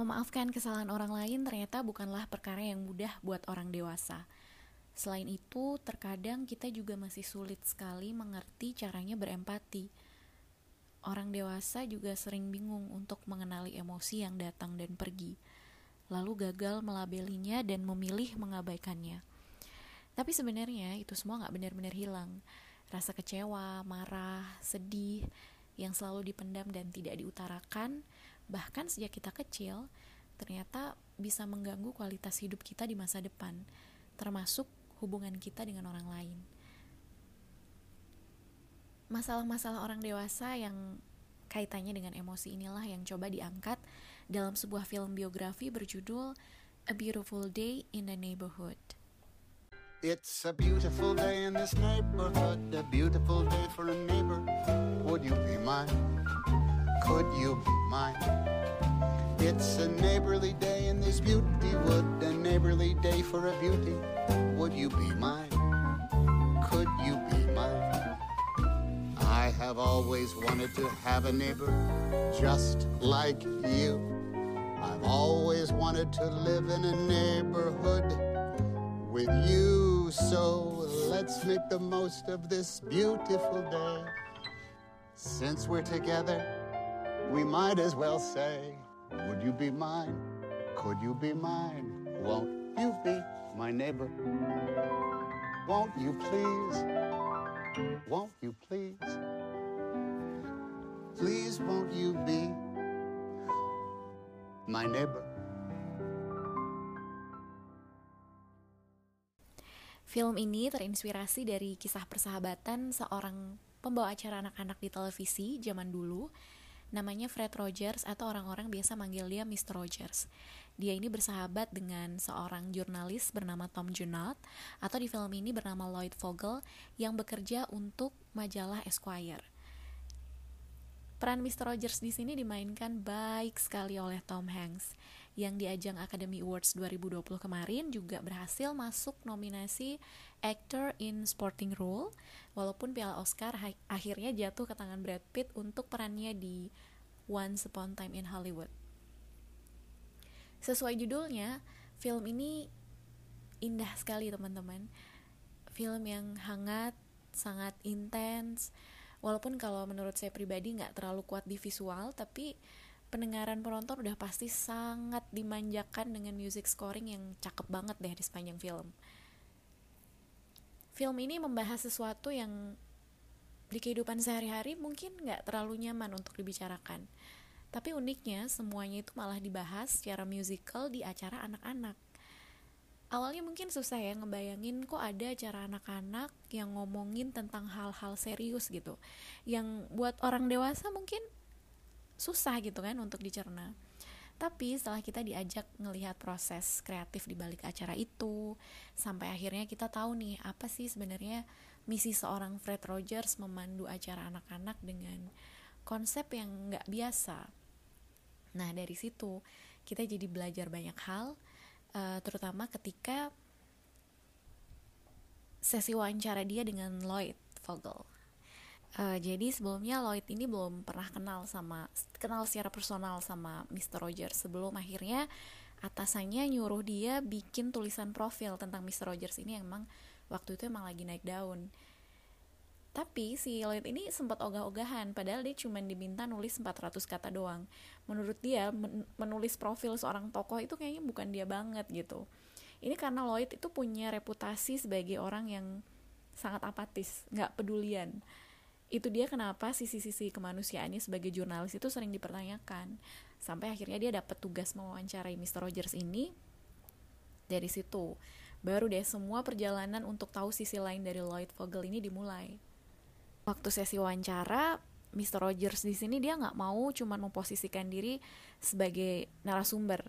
Memaafkan kesalahan orang lain ternyata bukanlah perkara yang mudah buat orang dewasa. Selain itu, terkadang kita juga masih sulit sekali mengerti caranya berempati. Orang dewasa juga sering bingung untuk mengenali emosi yang datang dan pergi, lalu gagal melabelinya dan memilih mengabaikannya. Tapi sebenarnya itu semua nggak benar-benar hilang. Rasa kecewa, marah, sedih yang selalu dipendam dan tidak diutarakan bahkan sejak kita kecil ternyata bisa mengganggu kualitas hidup kita di masa depan termasuk hubungan kita dengan orang lain masalah-masalah orang dewasa yang kaitannya dengan emosi inilah yang coba diangkat dalam sebuah film biografi berjudul A Beautiful Day in the Neighborhood It's a beautiful day in this neighborhood, a beautiful day for a neighbor. Would you be mine? Could you be mine? It's a neighborly day in this beauty wood, a neighborly day for a beauty. Would you be mine? Could you be mine? I have always wanted to have a neighbor just like you. I've always wanted to live in a neighborhood with you. So let's make the most of this beautiful day. Since we're together, we might as well say, Would you be mine? Could you be mine? Won't you be my neighbor? Won't you please? Won't you please? Please, won't you be my neighbor? Film ini terinspirasi dari kisah persahabatan seorang pembawa acara anak-anak di televisi zaman dulu. Namanya Fred Rogers atau orang-orang biasa manggil dia Mr. Rogers. Dia ini bersahabat dengan seorang jurnalis bernama Tom Junod atau di film ini bernama Lloyd Vogel yang bekerja untuk majalah Esquire. Peran Mr. Rogers di sini dimainkan baik sekali oleh Tom Hanks yang di ajang Academy Awards 2020 kemarin juga berhasil masuk nominasi Actor in Sporting Role walaupun Piala Oscar akhirnya jatuh ke tangan Brad Pitt untuk perannya di Once Upon Time in Hollywood. Sesuai judulnya, film ini indah sekali teman-teman. Film yang hangat, sangat intens, walaupun kalau menurut saya pribadi nggak terlalu kuat di visual tapi pendengaran penonton udah pasti sangat dimanjakan dengan music scoring yang cakep banget deh di sepanjang film. Film ini membahas sesuatu yang di kehidupan sehari-hari mungkin nggak terlalu nyaman untuk dibicarakan. Tapi uniknya semuanya itu malah dibahas secara musical di acara anak-anak. Awalnya mungkin susah ya ngebayangin kok ada acara anak-anak yang ngomongin tentang hal-hal serius gitu. Yang buat orang dewasa mungkin susah gitu kan untuk dicerna tapi setelah kita diajak ngelihat proses kreatif di balik acara itu sampai akhirnya kita tahu nih apa sih sebenarnya misi seorang Fred Rogers memandu acara anak-anak dengan konsep yang nggak biasa nah dari situ kita jadi belajar banyak hal uh, terutama ketika sesi wawancara dia dengan Lloyd Vogel. Uh, jadi sebelumnya Lloyd ini belum pernah kenal sama kenal secara personal sama Mr. Rogers sebelum akhirnya atasannya nyuruh dia bikin tulisan profil tentang Mr. Rogers ini yang emang waktu itu emang lagi naik daun. Tapi si Lloyd ini sempat ogah-ogahan padahal dia cuma diminta nulis 400 kata doang. Menurut dia men menulis profil seorang tokoh itu kayaknya bukan dia banget gitu. Ini karena Lloyd itu punya reputasi sebagai orang yang sangat apatis, nggak pedulian. Itu dia kenapa sisi-sisi kemanusiaannya sebagai jurnalis itu sering dipertanyakan. Sampai akhirnya dia dapat tugas mewawancarai Mr. Rogers ini. Dari situ, baru deh semua perjalanan untuk tahu sisi lain dari Lloyd Vogel ini dimulai waktu sesi wawancara Mr. Rogers di sini dia nggak mau cuma memposisikan diri sebagai narasumber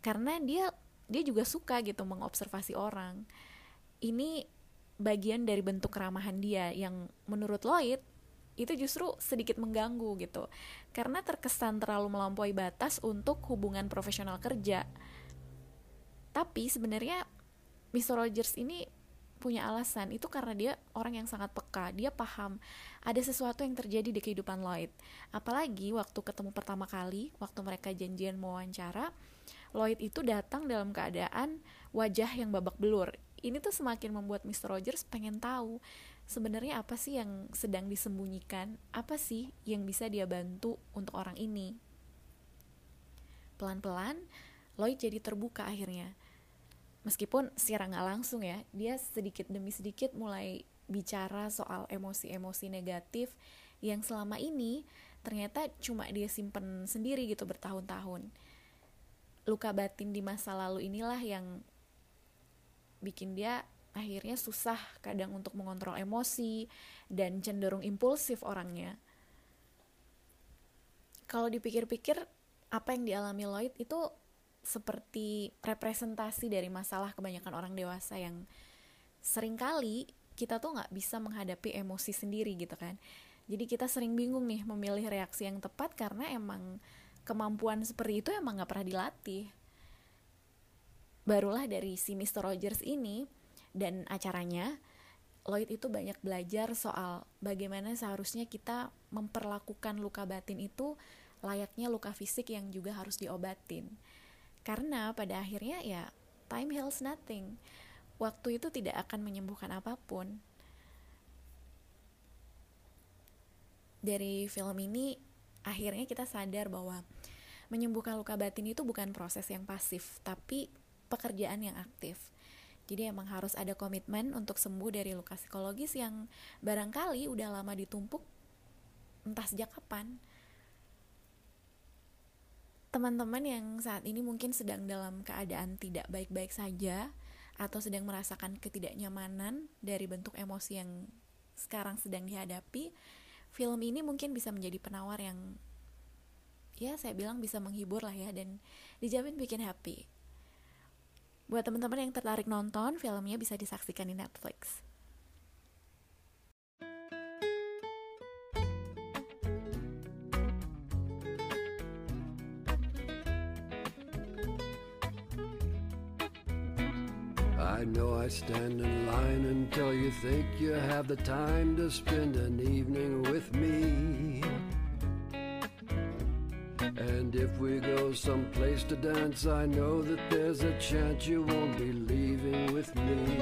karena dia dia juga suka gitu mengobservasi orang ini bagian dari bentuk keramahan dia yang menurut Lloyd itu justru sedikit mengganggu gitu. Karena terkesan terlalu melampaui batas untuk hubungan profesional kerja. Tapi sebenarnya Mr. Rogers ini punya alasan. Itu karena dia orang yang sangat peka. Dia paham ada sesuatu yang terjadi di kehidupan Lloyd. Apalagi waktu ketemu pertama kali waktu mereka janjian mau wawancara Lloyd itu datang dalam keadaan wajah yang babak belur ini tuh semakin membuat Mr. Rogers pengen tahu sebenarnya apa sih yang sedang disembunyikan? Apa sih yang bisa dia bantu untuk orang ini? Pelan-pelan Lloyd jadi terbuka akhirnya. Meskipun secara nggak langsung ya dia sedikit demi sedikit mulai bicara soal emosi-emosi negatif yang selama ini ternyata cuma dia simpen sendiri gitu bertahun-tahun. Luka batin di masa lalu inilah yang bikin dia akhirnya susah kadang untuk mengontrol emosi dan cenderung impulsif orangnya. Kalau dipikir-pikir apa yang dialami Lloyd itu seperti representasi dari masalah kebanyakan orang dewasa yang sering kali kita tuh nggak bisa menghadapi emosi sendiri gitu kan. Jadi kita sering bingung nih memilih reaksi yang tepat karena emang kemampuan seperti itu emang nggak pernah dilatih. Barulah dari si Mr. Rogers ini dan acaranya Lloyd itu banyak belajar soal bagaimana seharusnya kita memperlakukan luka batin itu layaknya luka fisik yang juga harus diobatin. Karena pada akhirnya ya time heals nothing. Waktu itu tidak akan menyembuhkan apa pun. Dari film ini akhirnya kita sadar bahwa menyembuhkan luka batin itu bukan proses yang pasif, tapi pekerjaan yang aktif jadi emang harus ada komitmen untuk sembuh dari luka psikologis yang barangkali udah lama ditumpuk entah sejak kapan. Teman-teman yang saat ini mungkin sedang dalam keadaan tidak baik-baik saja atau sedang merasakan ketidaknyamanan dari bentuk emosi yang sekarang sedang dihadapi, film ini mungkin bisa menjadi penawar yang ya saya bilang bisa menghibur lah ya dan dijamin bikin happy. Buat teman-teman yang tertarik nonton, filmnya bisa disaksikan di Netflix. I know I stand in line until you think you have the time to spend an evening with me. And if we go someplace to dance, I know that there's a chance you won't be leaving with me.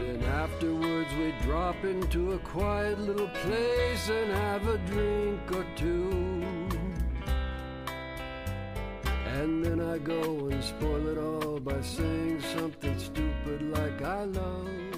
Then afterwards we drop into a quiet little place and have a drink or two. And then I go and spoil it all by saying something stupid like I love